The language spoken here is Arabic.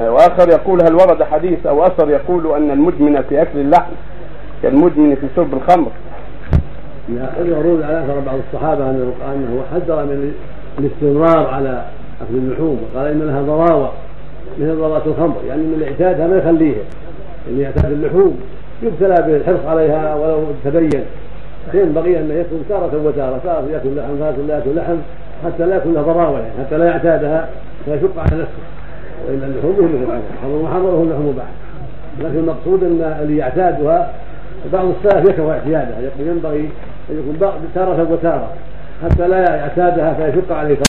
وآخر يقول هل ورد حديث أو أثر يقول أن المدمن في أكل اللحم كالمدمن في شرب الخمر؟ يروون على أثر بعض الصحابة انه أنه حذر من الاستمرار على أكل اللحوم وقال إن لها ضراوة مثل ضراوة الخمر يعني من اعتادها ما يخليه اللي يعتاد اللحوم يبتلى بالحرص عليها ولو تبين. فينبغي أن يكون تارة وتارة تارة يأكل لحم تارة لا يأكل لحم حتى لا يكون له ضراوة يعني حتى لا يعتادها فيشق على نفسه. وإلا اللحوم مثل الحمر الحمر وحمره اللحوم بعد لكن المقصود أن اللي يعتادها بعض السلف يكره اعتيادها ينبغي أن يكون تارة وتارة. حتى لا يعتادها فيشق عليه